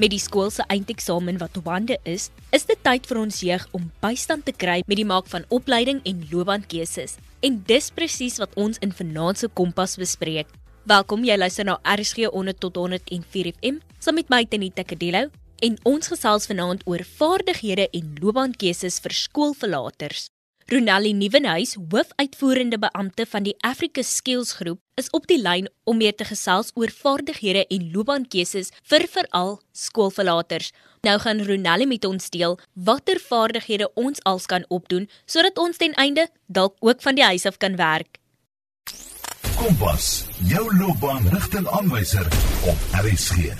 Met die skool se eindeksamen wat op hande is, is dit tyd vir ons jeug om bystand te kry met die maak van opleiding en loopbaankeuses. En dis presies wat ons in vanaand se Kompas bespreek. Welkom, jy luister na RSG 100 tot 104 FM saam met my Tenita Kadelo en ons gesels vanaand oor vaardighede en loopbaankeuses vir skoolverlaters. Ronelli Nieuwenhuis, hoofuitvoerende beampte van die Africa Skills Groep, is op die lyn om meer te gesels oor vaardighede en loopbaankeuses vir veral skoolverlaters. Nou gaan Ronelli met ons deel watter vaardighede ons als kan opdoen sodat ons ten einde dalk ook van die huis af kan werk. Kompas, jou loopbaanrigtingaanwyser op RSG.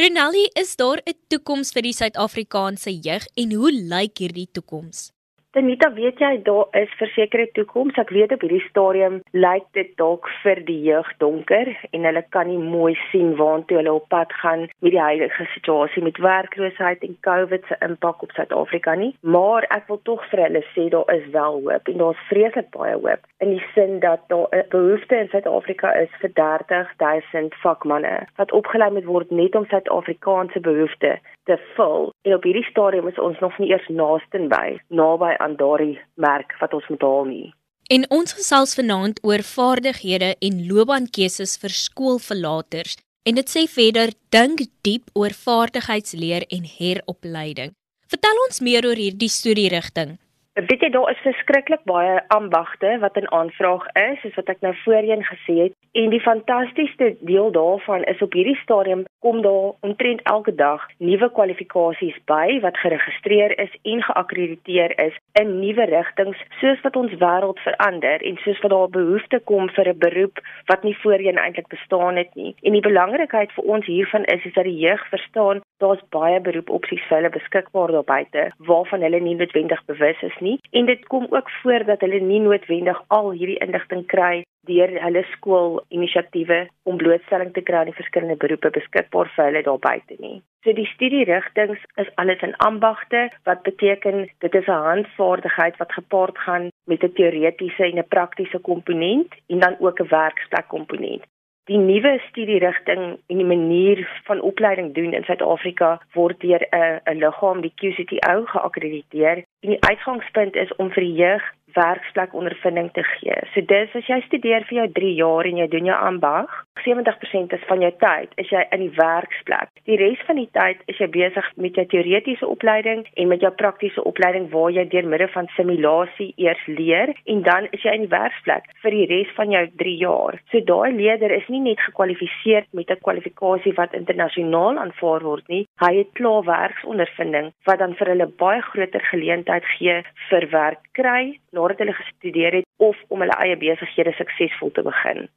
Ronelli, is daar 'n toekoms vir die Suid-Afrikaanse jeug en hoe lyk hierdie toekoms? Danita, weet jy daar is versekerde toekoms. Ek weet op hierdie stadium lyk dit dalk vir die jeug donker en hulle kan nie mooi sien waantoe hulle op pad gaan met die huidige situasie met werkloosheid en COVID se impak op Suid-Afrika nie. Maar ek wil tog vir hulle sê daar is wel hoop en daar's vreeslik baie hoop in die sin dat daar 'n behoefte in Suid-Afrika is vir 30 000 vakmanne wat opgelei moet word net om Suid-Afrikaanse behoeftes te vul. En op hierdie stadium is ons nog nie eers naaste by naby aan daardie merk wat ons moet haal nie. En ons gesels vanaand oor vaardighede en loopbaankeuses vir skoolverlaters. En dit sê verder dink diep oor vaardigheidsleer en heropleiding. Vertel ons meer oor hierdie studierigting. Weet jy daar is verskriklik baie ambagte wat in aanvraag is, soos wat ek nou voorheen gesê het. En die fantastiese deel daarvan is op hierdie stadium kom daar omtrent elke dag nuwe kwalifikasies by wat geregistreer is en geakkrediteer is in nuwe rigtings soos wat ons wêreld verander en soos wat daar behoefte kom vir 'n beroep wat nie voorheen eintlik bestaan het nie. En die belangrikheid vir ons hiervan is is dat die jeug verstaan daar's baie beroepopsies vir hulle beskikbaar daar buite waarvan hulle nie noodwendig bewus is nie en dit kom ook voor dat hulle nie noodwendig al hierdie inligting kry deur hulle skoolinisiatiewe om blootstelling te kry aan die verskillende beroepe beskikbaar vir hulle daar buite nie. So die studierigtings is alles in ambagte wat beteken dit is 'n handvaardigheid wat gepaard gaan met 'n teoretiese en 'n praktiese komponent en dan ook 'n werksplek komponent. Die nuwe studierigting en die manier van opleiding doen in Suid-Afrika word deur 'n 'n liggaam, die QCTO, geakkrediteer. En die uitgangspunt is om vir die jeug werksplek ondervinding te gee. So dis as jy studeer vir jou 3 jaar en jy doen jou ambag, 70% is van jou tyd is jy in die werksplek. Die res van die tyd is jy besig met jou teoretiese opleiding en met jou praktiese opleiding waar jy deur middel van simulasie eers leer en dan is jy in die werksplek vir die res van jou 3 jaar. So daai leerder is nie net gekwalifiseer met 'n kwalifikasie wat internasionaal aanvaar word nie, hy het klaar werksondervinding wat dan vir hulle baie groter geleentheid gee vir werk kry nadat hulle gestudeer het of om hulle eie besighede suksesvol te begin.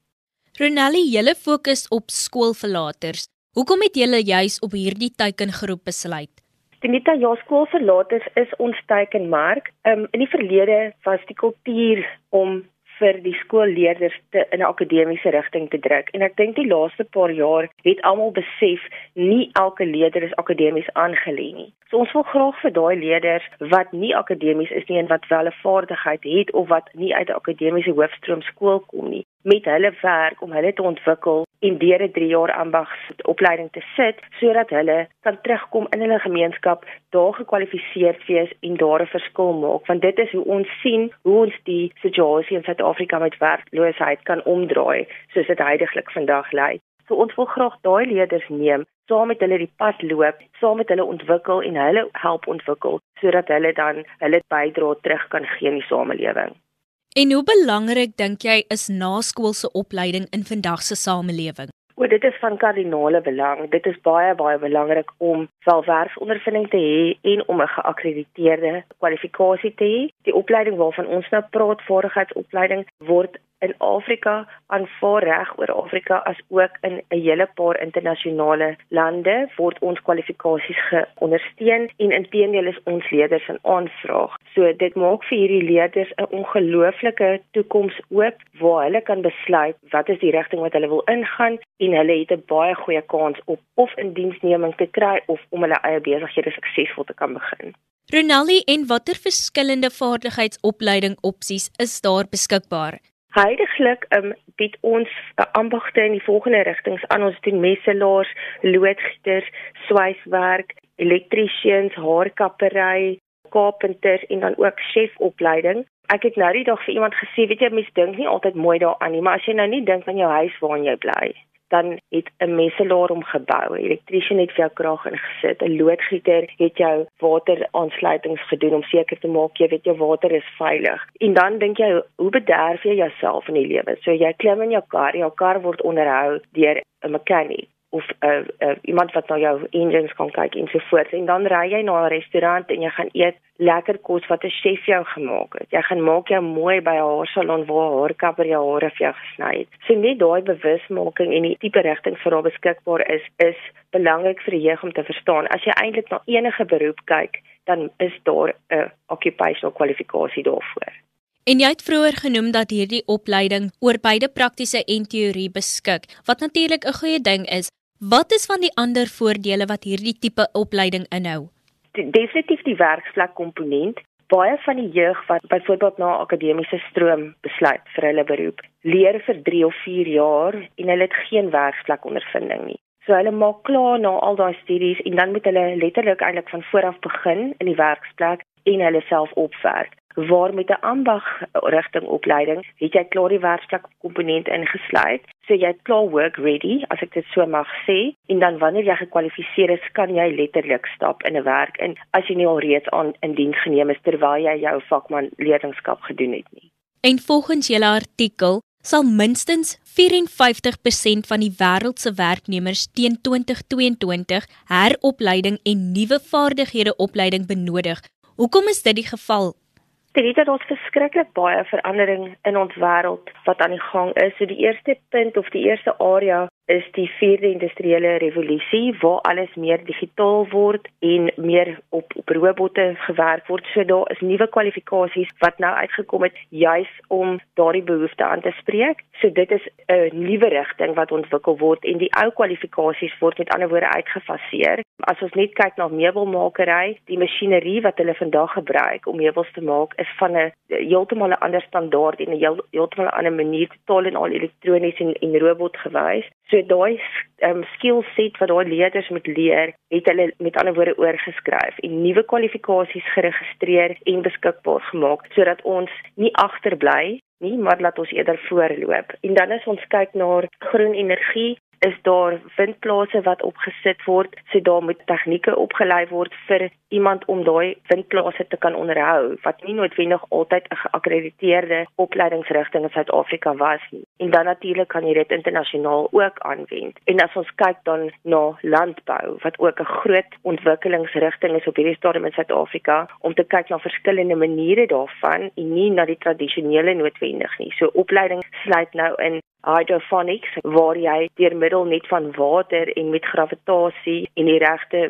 Ronelli, julle fokus op skoolverlaters. Hoekom het julle juis op hierdie teikengroep besluit? Tenita, ja, skoolverlaters is ons teikenmark. Um, in die verlede was die kultuur om vir die skoolleerders te in 'n akademiese rigting te druk. En ek dink die laaste paar jaar het almal besef nie elke leerder is akademies aangelê nie. So ons wil graag vir daai leerders wat nie akademies is nie en wat wel 'n vaardigheid het of wat nie uit 'n akademiese hoofstroom skool kom nie, met hulle werk om hulle te ontwikkel en deur 'n 3 jaar ambagsopleiding te sit sodat hulle kan terugkom in hulle gemeenskap, daar gekwalifiseerd wees en daar 'n verskil maak want dit is hoe ons sien hoe ons die situasie in Suid-Afrika met werkloosheid kan omdraai soos dit heidaglik vandag lyk. So ons wil graag daai leerders neem, saam met hulle die pad loop, saam met hulle ontwikkel en hulle help ontwikkel sodat hulle dan hulle bydrae terug kan gee in die samelewing. En hoe belangrik dink jy is naskoolse opleiding in vandag se samelewing? O, dit is van kardinale belang. Dit is baie baie belangrik om welwerfsondervinding te hê en om 'n geakkrediteerde kwalifikasie te hê. Die opleiding waarvan ons nou praat, vaardigheidsopleiding, word in Afrika aanvaar reg oor Afrika as ook in 'n hele paar internasionale lande word ons kwalifikasies geondersteun en intedeel is ons leerders in aanvraag. So dit maak vir hierdie leerders 'n ongelooflike toekoms oop waar hulle kan besluit wat is die rigting wat hulle wil ingaan en hulle het 'n baie goeie kans op of in diensneming te kry of om hulle eie besighede suksesvol te kan begin. Ronaldi en watter verskillende vaardigheidsopleiding opsies is daar beskikbaar? Heidiglik um, bied ons ambagte in die volgende rigtings aan. Ons doen messelaars, loodgieters, swyswerk, elektriesiens, haarkappery, carpenters en dan ook chefopleiding. Ek het nou die dag vir iemand gesê, weet jy, mense dink nie altyd mooi daaraan nie, maar as jy nou nie dink aan jou huis waarin jy bly, dan het 'n messelaar hom gebou. 'n Elektriesien het vir jou krag ingesit, 'n loodgieter het jou wateraansluitings gedoen om seker te maak jy weet jou water is veilig. En dan dink jy, hoe bederf jy jouself in die lewe? So jy klim in jou kar, jou kar word onderhou deur 'n mechanic of uh, uh, iemand wat na jou engines kan kyk en so voort en dan ry jy na 'n restaurant en jy gaan eet lekker kos wat 'n chef jou gemaak het. Jy gaan maak jou mooi by 'n haarsalon waar haar kapper jou hare vir jou gesny het. So net daai bewusmaking en die tipe rigting vir haar beskikbaar is is belangrik vir die jeug om te verstaan. As jy eintlik na enige beroep kyk, dan is daar 'n occupational kwalifikasie daarvoor. En jy het vroeër genoem dat hierdie opleiding oor beide praktiese en teorie beskik, wat natuurlik 'n goeie ding is, Wat is van die ander voordele wat hierdie tipe opleiding inhou? Definitief die werksplek komponent. Baie van die jeug wat byvoorbeeld na akademiese stroom besluit vir hulle beroep, leer vir 3 of 4 jaar en hulle het geen werksplek ondervinding nie. So hulle maak klaar na al daai studies en dan moet hulle letterlik eintlik van voor af begin in die werksplek en hulle self opwerk waar met 'n ambag rigting opleiding het jy klaar die werksplek komponent ingesluit. So jy het klaar work ready, as ek dit so mag sê, en dan wanneer jy gekwalifiseer is, kan jy letterlik stap in 'n werk in as jy nie al reeds aan in diens geneem is terwyl jy jou vakman leerlingskap gedoen het nie. En volgens julle artikel sal minstens 54% van die wêreld se werknemers teen 2022 heropleiding en nuwe vaardighede opleiding benodig. Hoekom is dit die geval? Dit het ons verskriklik baie verandering in ons wêreld wat aan die gang is. So die eerste punt of die eerste area is die vierde industriële revolusie waar alles meer digitaal word en meer op op robotte gewerk word. So daar is nuwe kwalifikasies wat nou uitgekom het juis om daardie behoefte aan te spreek. So dit is 'n nuwe rigting wat ontwikkel word en die ou kwalifikasies word met ander woorde uitgefaseer. As ons net kyk na meubelmakery, die masjinerie wat hulle vandag gebruik om meubels te maak is van 'n heeltemal 'n ander standaard en 'n heeltemal 'n ander manier totaal en al elektronies en, en robot gewys. So daai um, skill set wat daai leerders moet leer, het hulle met ander woorde oorgeskryf en nuwe kwalifikasies geregistreer en beskikbaar gemaak sodat ons nie agterbly nie, maar laat ons eerder voorloop. En dan as ons kyk na groen energie, is daar windplase wat opgesit word, so daar moet tegnieke opgelei word vir iemand om daai windplase te kan onderhou wat nie noodwendig altyd 'n geakkrediteerde opleidingsrigting in Suid-Afrika was nie. En dan natuurlik kan jy dit internasionaal ook aanwend. En as ons kyk dan na landbou wat ook 'n groot ontwikkelingsrigting is op hierdie stadium in Suid-Afrika om te kyk na verskillende maniere daarvan en nie na die tradisionele noodwendig nie. So opleiding sluit nou in hydroponics waar jy deur middel net van water en met gravitasie en die regte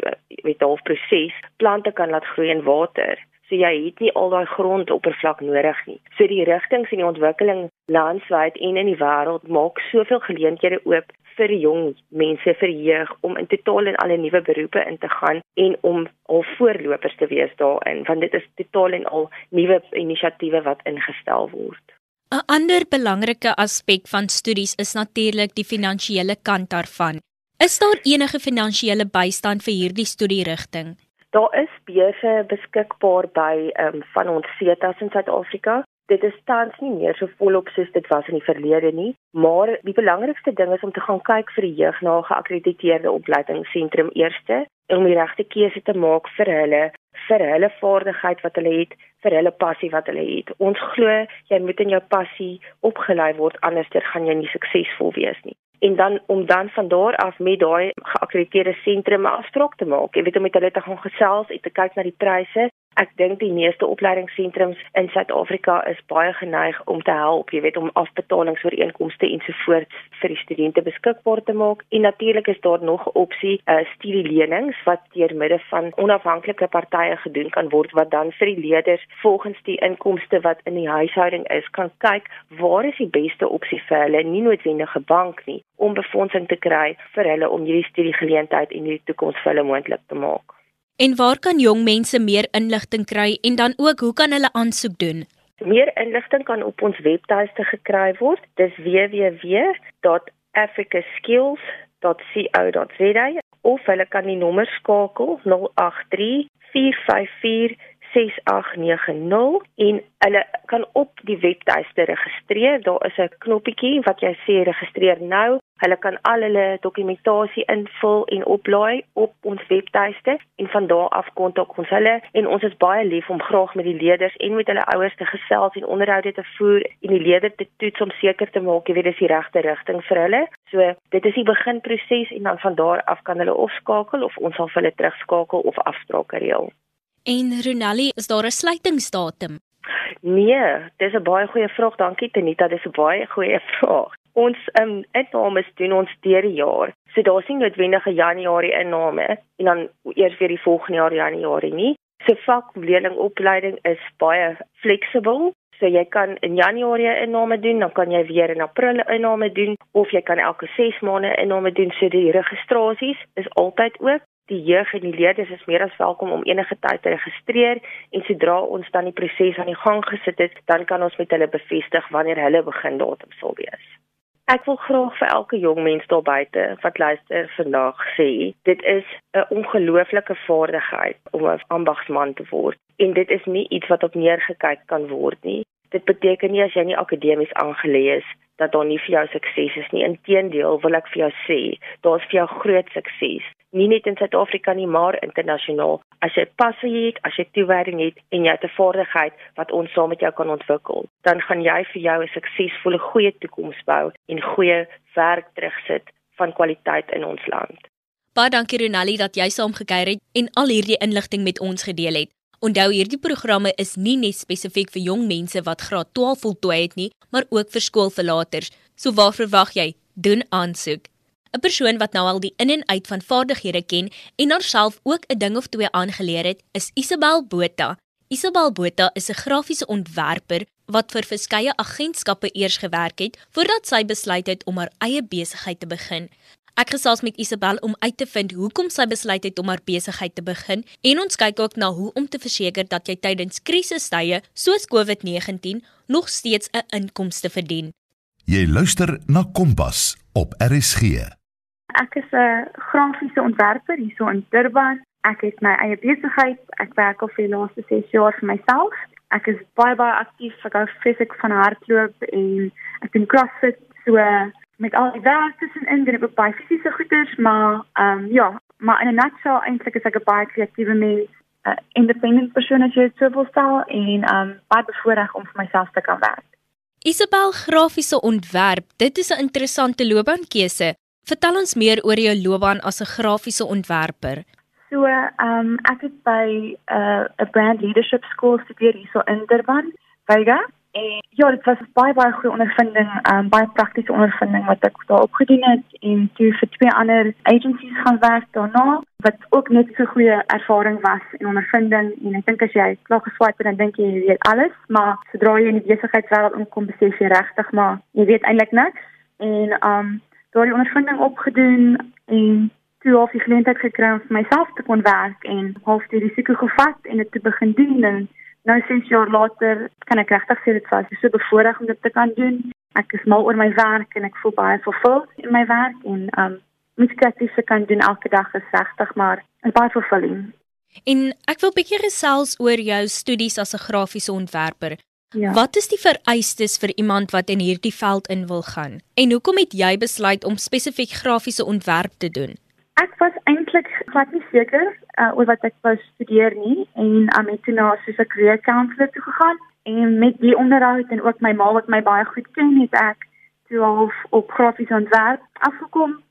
weet half proses plante kan laat groei in water. So jy het nie al daai grondoppervlak nodig nie. So die rigtings en die ontwikkeling landwyd en in die wêreld maak soveel geleenthede oop vir jong mense vir jeug om in totaal en alle nuwe beroepe in te gaan en om al voorlopers te wees daarin want dit is totaal en al nuwe inisiatiewe wat ingestel word. 'n Ander belangrike aspek van studies is natuurlik die finansiële kant daarvan. Is daar enige finansiële bystand vir hierdie studierigting? Daar is beurse beskikbaar by um, van ons SETAs in Suid-Afrika. Dit is tans nie meer so volop soos dit was in die verlede nie, maar die belangrikste ding is om te gaan kyk vir die jeug na 'n geakkrediteerde opleidingsentrum eerste om die regte keuse te maak vir hulle vir hulle vaardigheid wat hulle het, vir hulle passie wat hulle het. Ons glo jy moet in jou passie opgelei word anderster gaan jy nie suksesvol wees nie. En dan om dan van daar af met daai geakkrediteerde sentrums afspraak te maak, jy weet om met hulle te gaan gesels en te kyk na die pryse Ek dink die meeste opleidingssentrums in Suid-Afrika is baie geneig om te help, jy weet om afbetalingsooreenkomste ensovoorts vir die studente beskikbaar te maak. En natuurlik is daar nog 'n opsie, uh, studielenings wat deur middel van onafhanklike partye gedoen kan word wat dan vir die leerders volgens die inkomste wat in die huishouding is, kan kyk waar is die beste opsie vir hulle, nie noodwendig 'n bank nie, om befondsing te kry vir hulle om hierdie studiegeleentheid in die toekoms vir hulle moontlik te maak. En waar kan jong mense meer inligting kry en dan ook hoe kan hulle aansoek doen? Meer inligting kan op ons webtuiste gekry word. Dis www.africaskills.co.za of hulle kan die nommer skakel 083 454 6890 en hulle kan op die webtuiste registreer. Daar is 'n knoppietjie wat jy sê registreer nou. Hulle kan al hulle dokumentasie invul en oplaai op ons webtuiste en van daar af kontak ons hulle en ons is baie lief om graag met die leerders en met hulle ouers te gesels en onderhoude te voer en die leerders te toets om seker te maak weet dis die regte rigting vir hulle. So dit is die beginproses en dan van daar af kan hulle of skakel of ons sal vir hulle terugskakel of afsprake reël. En Ronelli, is daar 'n sluitingsdatum? Nee, dis 'n baie goeie vraag. Dankie Tenita, dis 'n baie goeie vraag. Ons um innames doen ons deur die jaar. So daar's nie noodwendig 'n Januarie inname en dan eers weer die volgende jaar Januarie nie. So vakleerlingopleiding is baie flexible. So jy kan in Januarie inname doen, dan kan jy weer in April inname doen of jy kan elke 6 maande inname doen. So die registrasies is altyd oop die jeug en die leerders is meer as welkom om enige tyd te registreer en sodra ons dan die proses aan die gang gesit het, dan kan ons met hulle bevestig wanneer hulle begin datum sal wees. Ek wil graag vir elke jong mens daar buite wat luister vandag sê, dit is 'n ongelooflike vaardigheid om 'n ambagsman te word en dit is nie iets wat op neergekyk kan word nie. Dit beteken nie as jy nie akademies aangeleë is dat daar nie vir jou sukses is nie. Inteendeel wil ek vir jou sê, daar's vir jou groot sukses nie net in Suid-Afrika nie, maar internasionaal. As jy passie het, as jy toewyding het en jy het 'n vaardigheid wat ons saam met jou kan ontwikkel, dan gaan jy vir jou 'n suksesvolle goeie toekoms bou en goeie werk terugsit van kwaliteit in ons land. Baie dankie Ronelli dat jy saamgekyker het en al hierdie inligting met ons gedeel het. Onthou hierdie programme is nie net spesifiek vir jong mense wat graad 12 voltooi het nie, maar ook vir skoolverlaters. So waar verwag jy? Doen aansoek. 'n persoon wat nou al die in en uit van vaardighede ken en haarself ook 'n ding of twee aangeleer het, is Isabel Botha. Isabel Botha is 'n grafiese ontwerper wat vir verskeie agentskappe eers gewerk het voordat sy besluit het om haar eie besigheid te begin. Ek gesels met Isabel om uit te vind hoekom sy besluit het om haar besigheid te begin en ons kyk ook na hoe om te verseker dat jy tydens krisistye soos COVID-19 nog steeds 'n inkomste verdien. Jy luister na Kompas op RSG. Ek is 'n grafiese ontwerper hierso in Durban. Ek het my eie besigheid. Ek werk al vir die laaste 6 jaar vir myself. Ek is baie baie aktief. Ek hou fisiek van hardloop en ek doen CrossFit. So met al die werk tussenin doen ek ook baie fisiese goeders, maar ehm um, ja, maar in 'n nutshell eintlik is ek 'n baie kreatiewe mens, 'n uh, independent persoon as jy dit wil stel en ehm um, baie bevoorreg om vir myself te kan werk. Isabel grafiese ontwerp, dit is 'n interessante loopbaankeuse. Vertel ons meer oor jou loopbaan as 'n grafiese ontwerper. So, ehm um, ek het by 'n uh, brand leadership school gestudeer hierso in Durban, Vega. En ja, dit was baie baie goeie ondervinding, ehm um, baie praktiese ondervinding wat ek daar opgedoen het en toe vir twee ander agencies gaan werk daarna wat ook net so goeie ervaring was en ondervinding en ek dink as jy klaar geswaai het dan dink jy jy weet alles, maar sodra jy in die besigheidswêreld inkom, besef jy regtig maar jy weet eintlik niks en ehm um, daar die ondervinding opgedoen en toe al die geleentheid gekry om vir myself te kon werk en half die risiko gevat en dit te begin doen en nou 6 jaar later kan ek regtig sê dit was so bevoorreg om dit te kan doen. Ek is mal oor my werk en ek voel baie vervuld in my werk en um iets kreatief kan doen elke dag is regtig maar 'n baie vervulling. En ek wil bietjie gesels oor jou studies as 'n grafiese ontwerper. Ja. Wat is die vereistes vir iemand wat in hierdie veld in wil gaan? En hoekom het jy besluit om spesifiek grafiese ontwerp te doen? Ek was eintlik glad nie seker uh, oor wat ek wou studeer nie en aan um, toe na soos 'n career counselor toe gegaan en met die onderhoud en ook my ma wat my baie goed ken het ek toe al op grafiese ontwerp afgekom.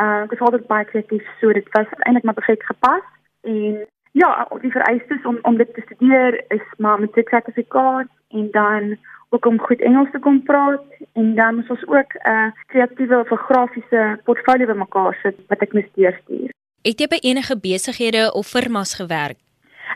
Uh, ek het altyd baie kreatief so dit was eintlik maar perfek gepas en ja, die vereistes om om dit te studeer is maar met 'n sertifikaat en dan ook om goed Engels te kon praat en dan moet ons ook 'n uh, kreatiewe of 'n grafiese portfolio bymekaar sit wat ek moet deurstuur. Het jy by enige besighede of firmas gewerk?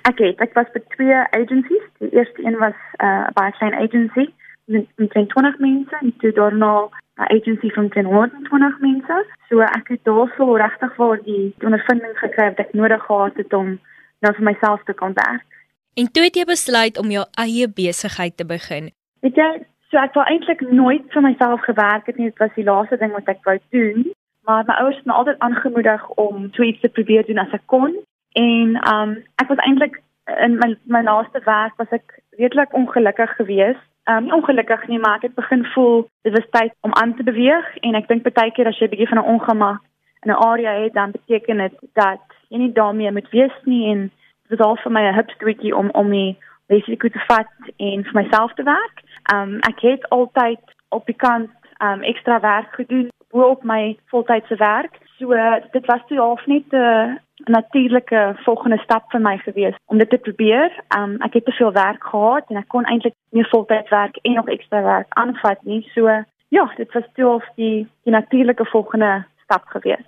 Ek het, ek was by twee agencies. Die eerste een was 'n uh, baie klein agency met omtrent 20 mense en toe daarna 'n agency van 120 mense. So ek het daarso regtig waar die ondervinding gekry wat ek nodig gehad het om nou vir myself te kan werk. En toe het jy besluit om jou eie besigheid te begin. Weet jy, so ek wou eintlik nooit vir myself gewerk het nie. Dit was die laaste ding wat ek wou doen. Maar my ouers het my altyd aangemoedig om so iets te probeer doen as ek kon. En um ek was eintlik in my my laaste werk was ek redelik ongelukkig geweest. Um nie ongelukkig nie, maar ek het begin voel dit was tyd om aan te beweeg en ek dink baie keer as jy 'n bietjie van 'n ongemak 'n area het, dan beteken dit dat jy nie daarmee moet wees nie en dit was al vir my 'n hupstoetjie om om my risiko te vat en vir myself te werk. Um ek het altyd op die kant um ekstra werk gedoen op my voltydse werk. So dit was toe half net 'n natuurlike volgende stap vir my gewees om dit te probeer. Um ek het te veel werk gehad en ek kon eintlik nie voltyds werk en nog ekstra werk aanvat nie. So ja, dit was toe of die die natuurlike volgende stap gewees.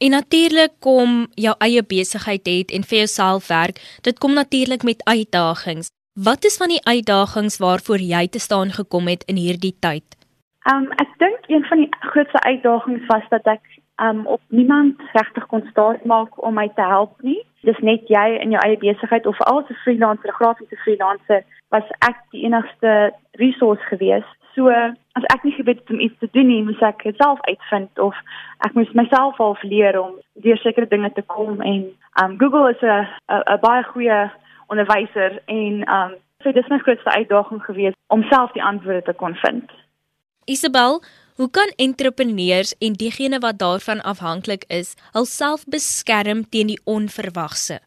En natuurlik kom jou eie besigheid het en vir jouself werk, dit kom natuurlik met uitdagings. Wat is van die uitdagings waarvoor jy te staan gekom het in hierdie tyd? Um ek dink een van die grootste uitdagings was dat ek um op niemand regtig kon staat maak om my te help nie. Dis net jy in jou eie besigheid of al 'n freelancer, grafiese freelancer, was ek die enigste resource gewees. So as ek nie geweet het om iets te doen nie, moes ek dit self uitvind of ek moes myself al leer om deur sekere dinge te kom en um Google is 'n 'n baie goeie onderwyser en um so dis my grootste uitdaging gewees om self die antwoorde te kon vind. Isabel, Hoe kan entrepreneurs en diegene wat daarvan afhanklik is, hulself beskerm teen die onverwagse?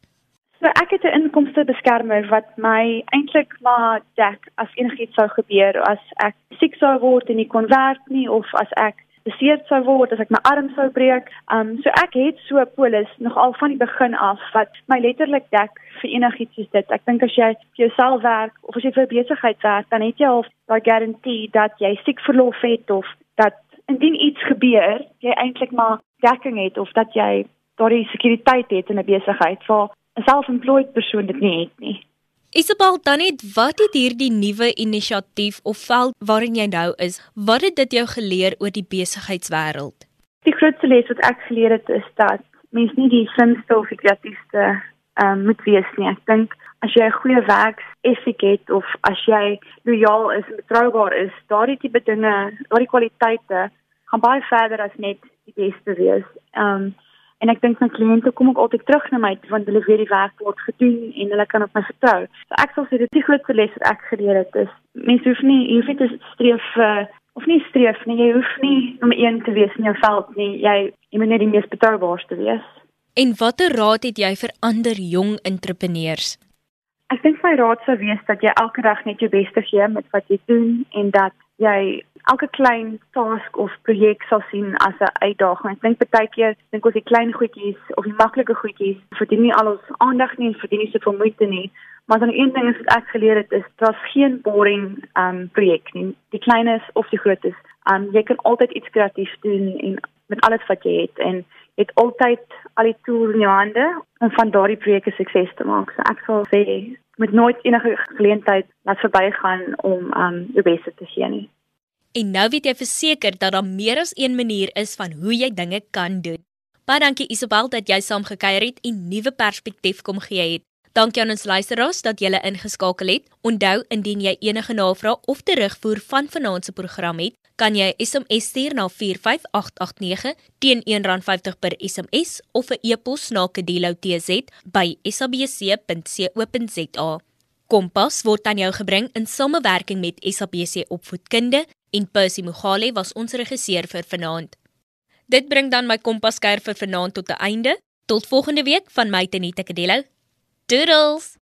So ek het 'n inkomste beskermer wat my eintlik maar dek as enigiets sou gebeur as ek siek sou word en nie kon werk nie of as ek beseer sou word as ek my arm sou breek. Um so ek het so 'n polis nog al van die begin af wat my letterlik dek vir enigiets soos dit. Ek dink as jy vir jouself werk of as jy vir 'n besigheid werk, dan het jy al daai garantie dat jy siek verlof het of dat indien iets gebeur, jy eintlik maar dekking het of dat jy daardie sekuriteit het in 'n besigheid waar 'n self-employed persoon dit nie het nie. Isabel, dan net wat het hierdie nuwe inisiatief of veld waarin jy nou is, wat het dit jou geleer oor die besigheidswêreld? Die grootste les wat ek geleer het is dat mens nie die slimste of die kreatiefste um, moet wees nie. Ek dink as jy 'n goeie werksetiek het of as jy lojaal is en betroubaar is, daardie tipe dinge, daardie kwaliteite gaan baie verder as net die beste wees. Um en ek dink my kliënte kom ook altyd terug na my want hulle weet die werk word gedoen en hulle kan op my vertrou. So ek sal sê dit is die grootste les wat ek geleer het is mense hoef nie jy hoef nie te streef uh, of nie streef nie, jy hoef nie nommer 1 te wees in jou veld nie. Jy jy moet net die mees betroubaarste wees. En watter raad het jy vir ander jong entrepreneurs? Ek dink my raad sou wees dat jy elke dag net jou bes te gee met wat jy doen en dat jy elke klein taak of projek sal sien as 'n uitdaging. Ek dink baie keer dink ons die klein goedjies of die maklike goedjies verdien nie al ons aandag nie en verdien nie soveel moeite nie. Maar dan een ding is wat ek geleer het is daar's geen boring um projek nie. Die kleines of die grootes. Um jy kan altyd iets kreatiefs doen en met alles wat jy het en het altyd al die tools in jou hande om van daardie projekte sukses te maak. So ek sal sê met nooit enige geleentheid laat verbygaan om um jou beste te gee nie. En nou weet jy verseker dat daar meer as een manier is van hoe jy dinge kan doen. Baie dankie Isabel dat jy saam gekuier het en nuwe perspektief kom gee het. Dankie aan ons luisteraars dat julle ingeskakel het. Onthou indien jy enige navrae of terugvoer van vanaand se program het, kan jy SMS stuur na 45889 teen R1.50 per SMS of 'n e-pos na kedeloutz@sabc.co.za. Kompas word aan jou gebring in samewerking met SABC Opvoedkunde en Percy Mogale was ons regisseur vir vanaand. Dit bring dan my Kompas kuier vir vanaand tot 'n einde. Tot volgende week van my Tenita Kedelo. Doodles!